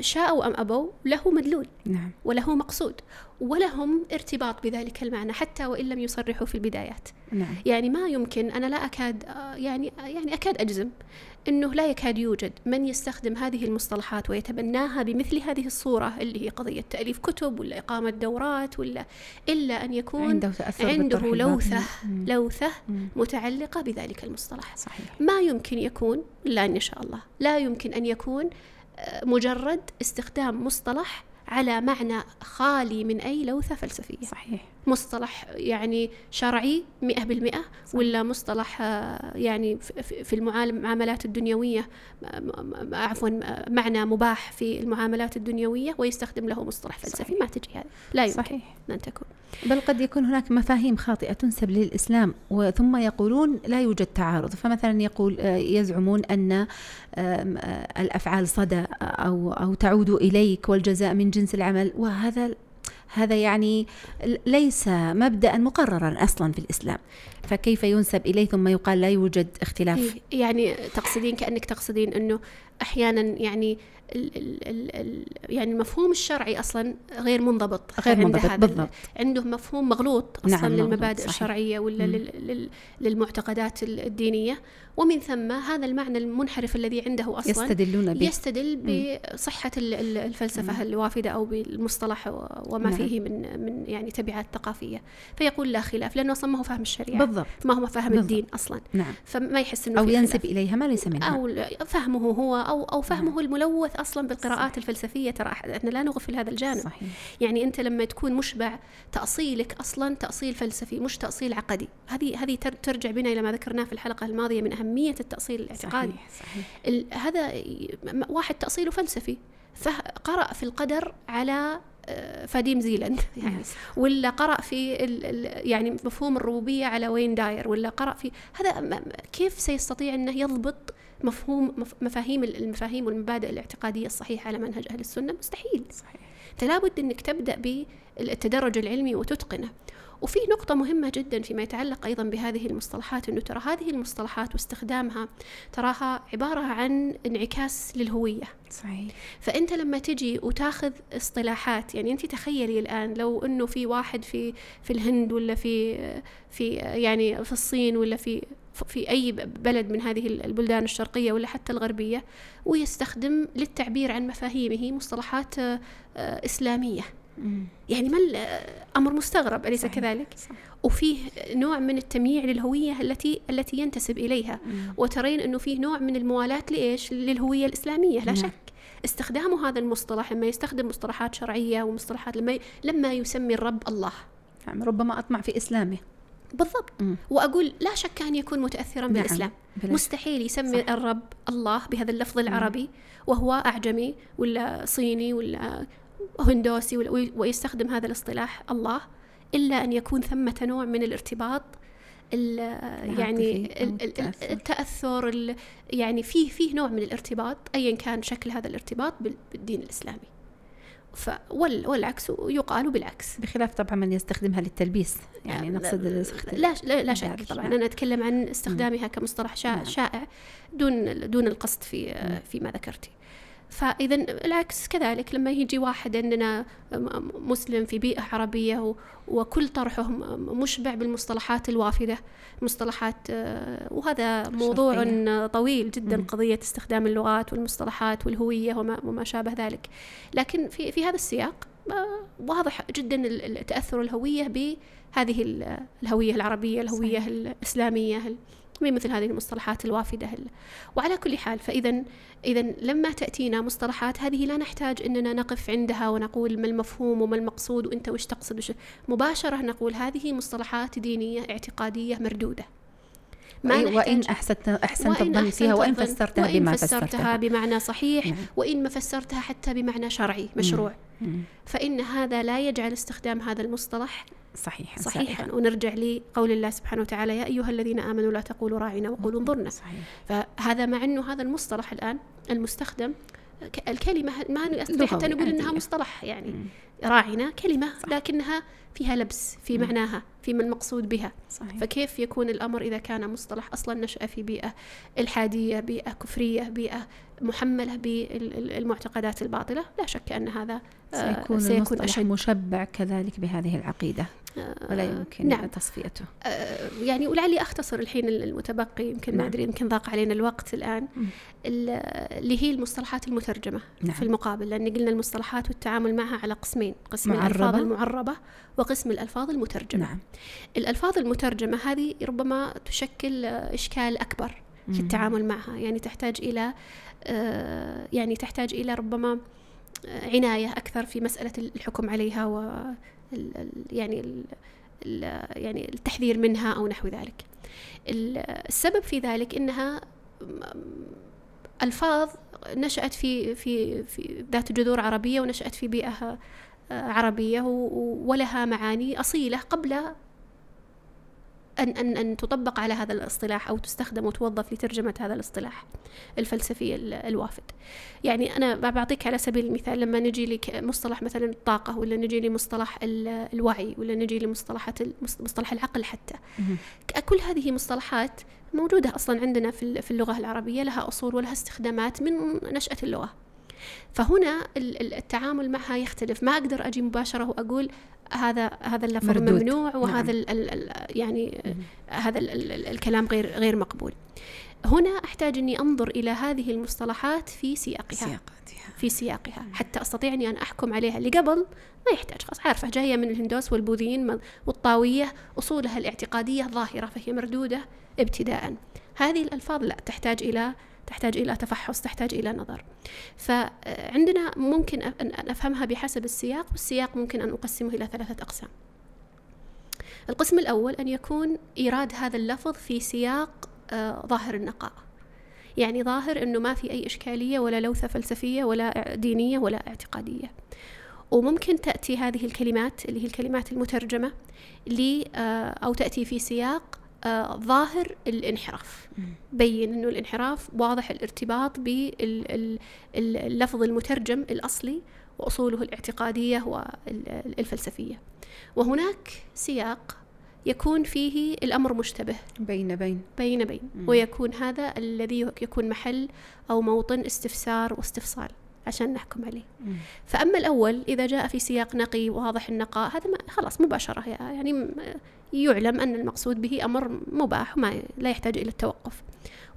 Speaker 3: شاءوا أم أبوا له مدلول
Speaker 2: نعم
Speaker 3: وله مقصود ولهم ارتباط بذلك المعنى حتى وإن لم يصرحوا في البدايات
Speaker 2: نعم
Speaker 3: يعني ما يمكن أنا لا أكاد آه، يعني يعني أكاد أجزم أنه لا يكاد يوجد من يستخدم هذه المصطلحات ويتبناها بمثل هذه الصورة اللي هي قضية تأليف كتب ولا إقامة دورات ولا إلا أن يكون
Speaker 2: عنده تأثر
Speaker 3: عنده لوثة.
Speaker 2: مم.
Speaker 3: لوثة
Speaker 2: مم.
Speaker 3: متعلقة بذلك المصطلح
Speaker 2: صحيح
Speaker 3: ما يمكن يكون لا إن شاء الله لا يمكن أن يكون آه، مجرد استخدام مصطلح على معنى خالي من أي لوثة فلسفية.
Speaker 2: صحيح.
Speaker 3: مصطلح يعني شرعي مئة بالمئة ولا مصطلح آه، يعني في- المعاملات الدنيوية عفوا معنى مباح في المعاملات الدنيوية ويستخدم له مصطلح فلسفي.
Speaker 2: صحيح.
Speaker 3: ما تجي هذا لا يمكن.
Speaker 2: صحيح.
Speaker 3: أن تكون.
Speaker 2: بل قد يكون هناك مفاهيم خاطئة تنسب للإسلام وثم يقولون لا يوجد تعارض. فمثلا يقول آه، يزعمون أن آه، الأفعال صدى أو أو تعود إليك والجزاء من جنس العمل. وهذا هذا يعني ليس مبدأ مقررا أصلا في الإسلام. فكيف ينسب إليه ثم يقال لا يوجد اختلاف؟
Speaker 3: إيه، يعني تقصدين كأنك تقصدين أنه أحيانا يعني ال ال ال يعني المفهوم الشرعي أصلا غير منضبط
Speaker 2: غير
Speaker 3: عند
Speaker 2: منضبط
Speaker 3: هذا ال-
Speaker 2: بالضبط
Speaker 3: عنده مفهوم مغلوط أصلا
Speaker 2: نعم،
Speaker 3: للمبادئ
Speaker 2: صحيح.
Speaker 3: الشرعية ولا
Speaker 2: مم.
Speaker 3: لل لل للمعتقدات ال- الدينية. ومن ثم هذا المعنى المنحرف الذي عنده أصلا
Speaker 2: يستدلون به.
Speaker 3: يستدل بصحة ال- ال- الفلسفة الوافدة أو بالمصطلح وما
Speaker 2: نعم.
Speaker 3: فيه من من يعني تبعات ثقافية. فيقول لا خلاف لأنه أصلا ما هو فاهم الشريعة.
Speaker 2: بالضبط.
Speaker 3: ما هو فاهم
Speaker 2: بالضبط.
Speaker 3: الدين أصلا.
Speaker 2: نعم.
Speaker 3: فما يحس إنه
Speaker 2: أو
Speaker 3: في
Speaker 2: ينسب
Speaker 3: خلاف.
Speaker 2: إليها ما ليس منها.
Speaker 3: أو فهمه هو أو أو فهمه الملوث أصلا بالقراءات الفلسفية ترى إحنا لا نغفل هذا الجانب.
Speaker 2: صحيح.
Speaker 3: يعني أنت لما تكون مشبع تأصيلك أصلا تأصيل فلسفي مش تأصيل عقدي. هذه هذه تر- ترجع بنا إلى ما ذكرناه في الحلقة الماضية من أهمية التأصيل الاعتقادي.
Speaker 2: صحيح صحيح.
Speaker 3: هذا واحد تأصيله فلسفي فقرا في القدر على فاديم زيلاند يعني. ولا قرأ في ال ال يعني مفهوم الربوبية على وين داير ولا قرأ في هذا كيف سيستطيع أنه يضبط مفهوم مف- مفاهيم ال- المفاهيم والمبادئ الاعتقادية الصحيحة على منهج أهل السنة؟ مستحيل.
Speaker 2: صحيح.
Speaker 3: أنت لابد أنك تبدأ بالتدرج العلمي وتتقنه. وفي نقطة مهمة جدا فيما يتعلق أيضا بهذه المصطلحات أنه ترى هذه المصطلحات واستخدامها تراها عبارة عن انعكاس للهوية
Speaker 2: صحيح
Speaker 3: فأنت لما تجي وتاخذ اصطلاحات يعني أنت تخيلي الآن لو إنه في واحد في في الهند ولا في في يعني في الصين ولا في في أي بلد من هذه البلدان الشرقية ولا حتى الغربية ويستخدم للتعبير عن مفاهيمه مصطلحات آه،
Speaker 2: مم.
Speaker 3: يعني ما ال- أمر مستغرب أليس
Speaker 2: صحيح.
Speaker 3: كذلك
Speaker 2: صح.
Speaker 3: وفيه نوع من التمييع للهوية التي التي ينتسب إليها
Speaker 2: مم.
Speaker 3: وترين أنه فيه نوع من الموالاه لإيش؟ للهوية الإسلامية لا
Speaker 2: نعم.
Speaker 3: شك استخدام هذا المصطلح لما يستخدم مصطلحات شرعية ومصطلحات لما ي- لما يسمي الرب الله
Speaker 2: نعم ربما أطمع في إسلامه
Speaker 3: بالضبط
Speaker 2: مم.
Speaker 3: وأقول لا شك أن يكون متاثرا
Speaker 2: نعم.
Speaker 3: بالإسلام
Speaker 2: بلا
Speaker 3: مستحيل يسمي
Speaker 2: صح.
Speaker 3: الرب الله بهذا اللفظ العربي وهو أعجمي ولا صيني ولا هندوسي ويستخدم هذا الاصطلاح الله إلا أن يكون ثمة نوع من الارتباط ال- يعني
Speaker 2: التأثر.
Speaker 3: التأثر ال- يعني فيه فيه نوع من الارتباط ايا كان شكل هذا الارتباط بال- بالدين الإسلامي ف وال- والعكس يقال بالعكس
Speaker 2: بخلاف طبعا من يستخدمها للتلبيس يعني نقصد الاستخدام
Speaker 3: لا لا, لا شك طبعا
Speaker 2: نعم.
Speaker 3: أنا أتكلم عن استخدامها كمصطلح شائع,
Speaker 2: نعم.
Speaker 3: شائع دون دون القصد في فيما ذكرتي فإذا العكس كذلك لما يجي واحد عندنا مسلم في بيئة عربية وكل طرحه مشبع بالمصطلحات الوافدة مصطلحات آه، وهذا موضوع
Speaker 2: شرقية.
Speaker 3: طويل جدا. قضية استخدام اللغات والمصطلحات والهوية وما, وما شابه ذلك لكن في في هذا السياق آه، واضح جدا تأثر الهوية بهذه ال- الهوية العربية الهوية
Speaker 2: صحيح.
Speaker 3: الإسلامية ال- مثل هذه المصطلحات الوافدة ال- وعلى كل حال فاذا اذا لما تأتينا مصطلحات هذه لا نحتاج إننا نقف عندها ونقول ما المفهوم وما المقصود وإنت وش تقصد وش. مباشرة نقول هذه مصطلحات دينية اعتقادية مردودة.
Speaker 2: وإن, وإن
Speaker 3: نحتاج-
Speaker 2: أحسنت أحسنت
Speaker 3: وإن
Speaker 2: الظن فيها وإن فسرتها
Speaker 3: وإن
Speaker 2: بما
Speaker 3: فسرتها
Speaker 2: فسرتها.
Speaker 3: بمعنى صحيح
Speaker 2: نعم.
Speaker 3: وإن ما فسرتها حتى بمعنى شرعي مشروع.
Speaker 2: مم.
Speaker 3: فإن هذا لا يجعل استخدام هذا المصطلح
Speaker 2: صحيحا
Speaker 3: صحيحا.
Speaker 2: سائغاً.
Speaker 3: ونرجع لقول الله سبحانه وتعالى يا أيها الذين آمنوا لا تقولوا راعنا وقولوا انظرنا.
Speaker 2: صحيح.
Speaker 3: فهذا مع أنه هذا المصطلح الآن المستخدم الكلمة ما نستطيع حتى نقول إنها
Speaker 2: عادية.
Speaker 3: مصطلح يعني. راعنا كلمة لكنها فيها لبس في. معناها. في من المقصود بها
Speaker 2: صحيح
Speaker 3: فكيف يكون الأمر إذا كان مصطلح أصلا نشأ في بيئة إلحادية بيئة كفرية بيئة محملة بالمعتقدات الباطلة لا شك أن هذا آه،
Speaker 2: سيكون,
Speaker 3: سيكون أشد
Speaker 2: مشبع كذلك بهذه العقيدة ولا يمكن
Speaker 3: نعم.
Speaker 2: تصفيته
Speaker 3: آه، يعني ولعلي أختصر الحين المتبقي يمكن ما
Speaker 2: نعم.
Speaker 3: أدري يمكن ضاق علينا الوقت الآن اللي هي المصطلحات المترجمة
Speaker 2: نعم.
Speaker 3: في المقابل لأن قلنا المصطلحات والتعامل معها على قسمين قسم
Speaker 2: معربة.
Speaker 3: الألفاظ المعربة وقسم الألفاظ المترجمة
Speaker 2: نعم
Speaker 3: الألفاظ المترجمة هذه ربما تشكل إشكال أكبر في. التعامل معها يعني تحتاج إلى آه، يعني تحتاج إلى ربما عناية أكثر في مسألة الحكم عليها و يعني ال- يعني التحذير منها أو نحو ذلك ال- السبب في ذلك إنها ألفاظ نشأت في في في ذات جذور عربية ونشأت في بيئة عربية ولها معاني أصيلة قبل أن أن أن تطبق على هذا الاصطلاح أو تستخدم وتوظف لترجمة هذا الاصطلاح الفلسفي ال- الوافد. يعني أنا بعطيك على سبيل المثال لما نجي لك مصطلح مثلا الطاقة ولا نجي لمصطلح ال- الوعي ولا نجي لمصطلحات مصطلح العقل حتى. كل هذه مصطلحات موجودة أصلا عندنا في اللغة العربية لها أصول ولها استخدامات من نشأة اللغة. فهنا ال- ال- التعامل معها يختلف. ما أقدر أجي مباشرة وأقول هذا هذا اللفظ. ممنوع وهذا
Speaker 2: نعم.
Speaker 3: ال ال ال يعني هذا ال ال ال الكلام غير غير مقبول. هنا أحتاج أني أنظر إلى هذه المصطلحات في سياقها.
Speaker 2: سياقاتها.
Speaker 3: في سياقها. حتى أستطيع أني أنا أحكم عليها. اللي قبل ما يحتاج خلاص. عارفة جاية من الهندوس والبوذيين والطاوية. أصولها الاعتقادية ظاهرة فهي مردودة ابتداء. هذه الألفاظ لا تحتاج إلى تحتاج إلى تفحص تحتاج إلى نظر. فعندنا ممكن أن أفهمها بحسب السياق والسياق ممكن أن أقسمه إلى ثلاثة أقسام. القسم الأول أن يكون إيراد هذا اللفظ في سياق آه، ظاهر النقاء. يعني ظاهر أنه ما في أي إشكالية ولا لوثة فلسفية ولا دينية ولا اعتقادية. وممكن تأتي هذه الكلمات اللي هي الكلمات المترجمة ل آه، أو تأتي في سياق آه، ظاهر الانحراف. بين أنه الانحراف واضح الارتباط باللفظ المترجم الأصلي وأصوله الاعتقادية والفلسفية وهناك سياق يكون فيه الأمر مشتبه.
Speaker 2: بين بين.
Speaker 3: بين بين.
Speaker 2: مم.
Speaker 3: ويكون هذا الذي يكون محل أو موطن استفسار واستفصال عشان نحكم عليه.
Speaker 2: مم.
Speaker 3: فأما الأول إذا جاء في سياق نقي واضح النقاء هذا ما خلاص مباشرة يعني يعلم أن المقصود به أمر مباح وما لا يحتاج إلى التوقف.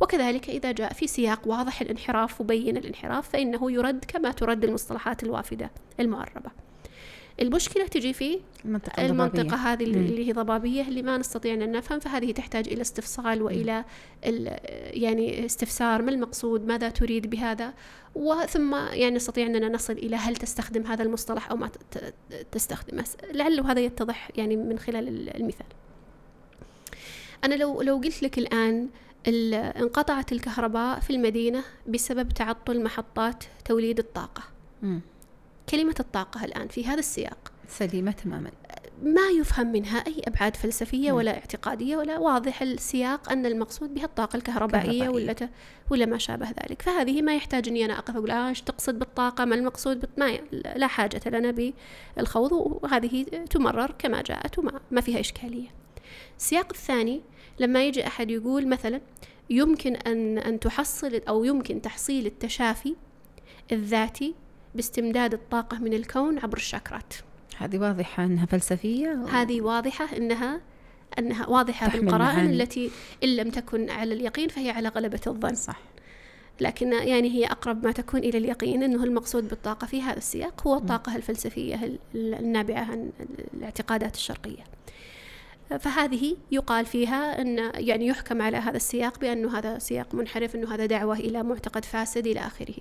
Speaker 3: وكذلك إذا جاء في سياق واضح الانحراف وبين الانحراف فإنه يرد كما ترد المصطلحات الوافدة المعربة. المشكلة تجي في
Speaker 2: المنطقة
Speaker 3: المنطقة. هذه. اللي هي ضبابية اللي ما نستطيع أن نفهم فهذه تحتاج إلى استفصال وإلى ال- يعني استفسار ما المقصود ماذا تريد بهذا وثم يعني نستطيع أننا نصل إلى هل تستخدم هذا المصطلح أو ما تستخدمه لعله هذا يتضح يعني من خلال ال- المثال أنا لو لو قلت لك الآن ال- انقطعت الكهرباء في المدينة بسبب تعطل محطات توليد الطاقة
Speaker 2: مم.
Speaker 3: كلمة الطاقة الآن في هذا السياق.
Speaker 2: سليمة تماما.
Speaker 3: ما يفهم منها أي أبعاد فلسفية
Speaker 2: مم.
Speaker 3: ولا اعتقادية ولا واضح السياق أن المقصود بها الطاقة الكهربائية
Speaker 2: كهربائية.
Speaker 3: ولا ت... ولا ما شابه ذلك. فهذه ما يحتاج أني أنا أقف أقول آه إيش تقصد بالطاقة؟ ما المقصود بت... ما ي... لا حاجة لنا بالخوض وهذه تمرر كما جاءت وما ما فيها إشكالية. السياق الثاني لما يجي أحد يقول مثلا يمكن أن أن تحصل أو يمكن تحصيل التشافي الذاتي باستمداد الطاقة من الكون عبر الشاكرات.
Speaker 2: هذه واضحة أنها فلسفية
Speaker 3: هذه واضحة أنها أنها واضحة بالقرائن. التي إن لم تكن على اليقين فهي على غلبة الظن.
Speaker 2: صح.
Speaker 3: لكن يعني هي أقرب ما تكون إلى اليقين أنه المقصود بالطاقة في هذا السياق هو الطاقة الفلسفية ال- ال- النابعة عن الاعتقادات الشرقية. فهذه يقال فيها أن يعني يحكم على هذا السياق بأنه هذا سياق منحرف أنه هذا دعوة إلى معتقد فاسد إلى آخره.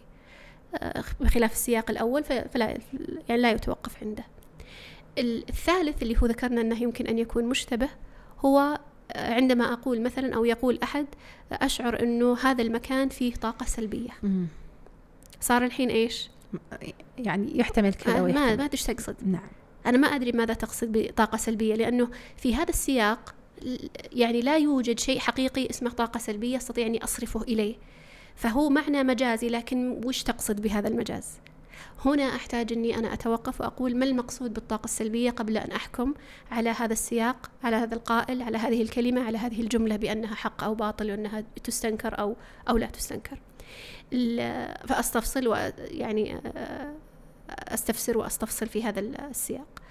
Speaker 3: بخلاف السياق الأول فلا يعني لا يتوقف عنده. الثالث اللي هو ذكرنا أنه يمكن أن يكون مشتبه هو عندما أقول مثلا أو يقول أحد أشعر أنه هذا المكان فيه طاقة سلبية. صار الحين إيش؟
Speaker 2: يعني يحتمل كذا
Speaker 3: ما ما ما تقصد.
Speaker 2: نعم.
Speaker 3: أنا ما أدري ماذا تقصد بطاقة سلبية لأنه في هذا السياق يعني لا يوجد شيء حقيقي اسمه طاقة سلبية أستطيع أني أصرفه إليه. فهو معنى مجازي لكن وش تقصد بهذا المجاز؟ هنا أحتاج أني أنا أتوقف وأقول ما المقصود بالطاقة السلبية قبل أن أحكم على هذا السياق على هذا القائل على هذه الكلمة على هذه الجملة بأنها حق أو باطل وأنها تستنكر أو أو لا تستنكر. فأستفصل ويعني أستفسر وأستفصل في هذا السياق.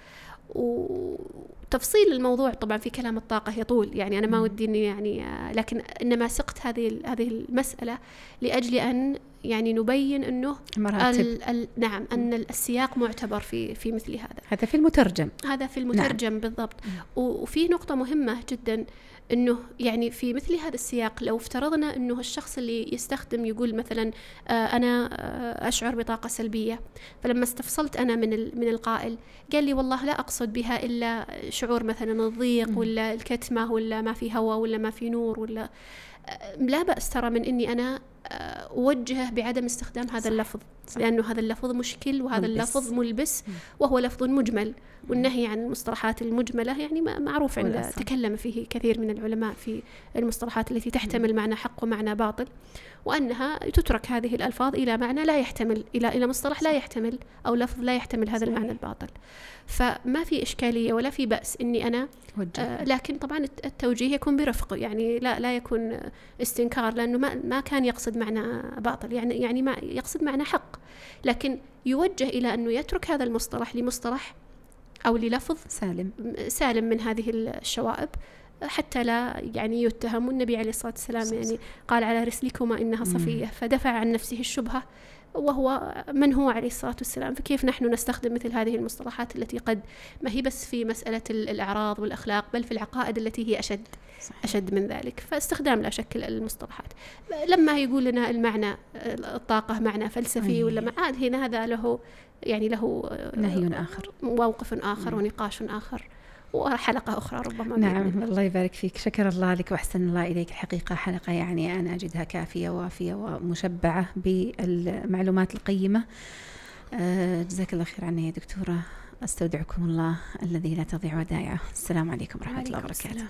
Speaker 3: وتفصيل الموضوع طبعا في كلام الطاقة يطول يعني أنا ما ودي إني يعني لكن إنما سقت هذه هذه المسألة لأجل أن يعني نبين إنه
Speaker 2: مراتب
Speaker 3: ال ال نعم أن السياق معتبر في في مثل هذا.
Speaker 2: هذا في المترجم.
Speaker 3: هذا في المترجم نعم. بالضبط وفي نقطة مهمة جدا. إنه يعني في مثل هذا السياق لو افترضنا إنه الشخص اللي يستخدم يقول مثلا آه أنا آه أشعر بطاقة سلبية. فلما استفصلت أنا من من القائل قال لي والله لا أقصد بها إلا شعور مثلا الضيق ولا الكتمة ولا ما في هواء ولا ما في نور ولا لا بأس ترى من إني أنا أوجهه بعدم استخدام هذا اللفظ صح. لأنه هذا اللفظ مشكل وهذا ملبس. اللفظ ملبس وهو لفظ مجمل والنهي عن المصطلحات المجملة يعني معروف عند تكلم فيه كثير من العلماء في المصطلحات التي تحتمل معنى حق ومعنى باطل وأنها تترك هذه الألفاظ إلى معنى لا يحتمل إلى إلى مصطلح لا يحتمل أو لفظ لا يحتمل هذا المعنى الباطل. فما في إشكالية ولا في بأس إني أنا آه لكن طبعا التوجيه يكون برفق يعني لا لا يكون استنكار لأنه ما ما كان يقصد معنى باطل يعني يعني ما يقصد معنى حق. لكن يوجه إلى أنه يترك هذا المصطلح لمصطلح أو للفظ
Speaker 2: سالم.
Speaker 3: سالم من هذه الشوائب حتى لا يعني يتهم والنبي عليه الصلاة والسلام يعني قال على رسلكما إنها صفية فدفع عن نفسه الشبهة وهو من هو عليه الصلاة والسلام؟ فكيف نحن نستخدم مثل هذه المصطلحات التي قد ما هي بس في مسألة الأعراض والأخلاق بل في العقائد التي هي أشد صحيح. أشد من ذلك. فاستخدام لا شك المصطلحات. لما يقول لنا المعنى الطاقة معنى فلسفي ولا ما عاد هنا هذا له يعني له
Speaker 2: نهي آخر.
Speaker 3: موقف آخر ونقاش آخر. وحلقة أخرى ربما
Speaker 2: نعم الله. يبارك فيك. شكر الله لك وأحسن الله إليك. الحقيقة حلقة يعني أنا أجدها كافية وافية ومشبعة بالمعلومات القيمة. آه، جزاك الله خير عنا يا دكتورة. أستودعكم الله الذي لا تضيع ودائعه. السلام عليكم ورحمة الله وبركاته.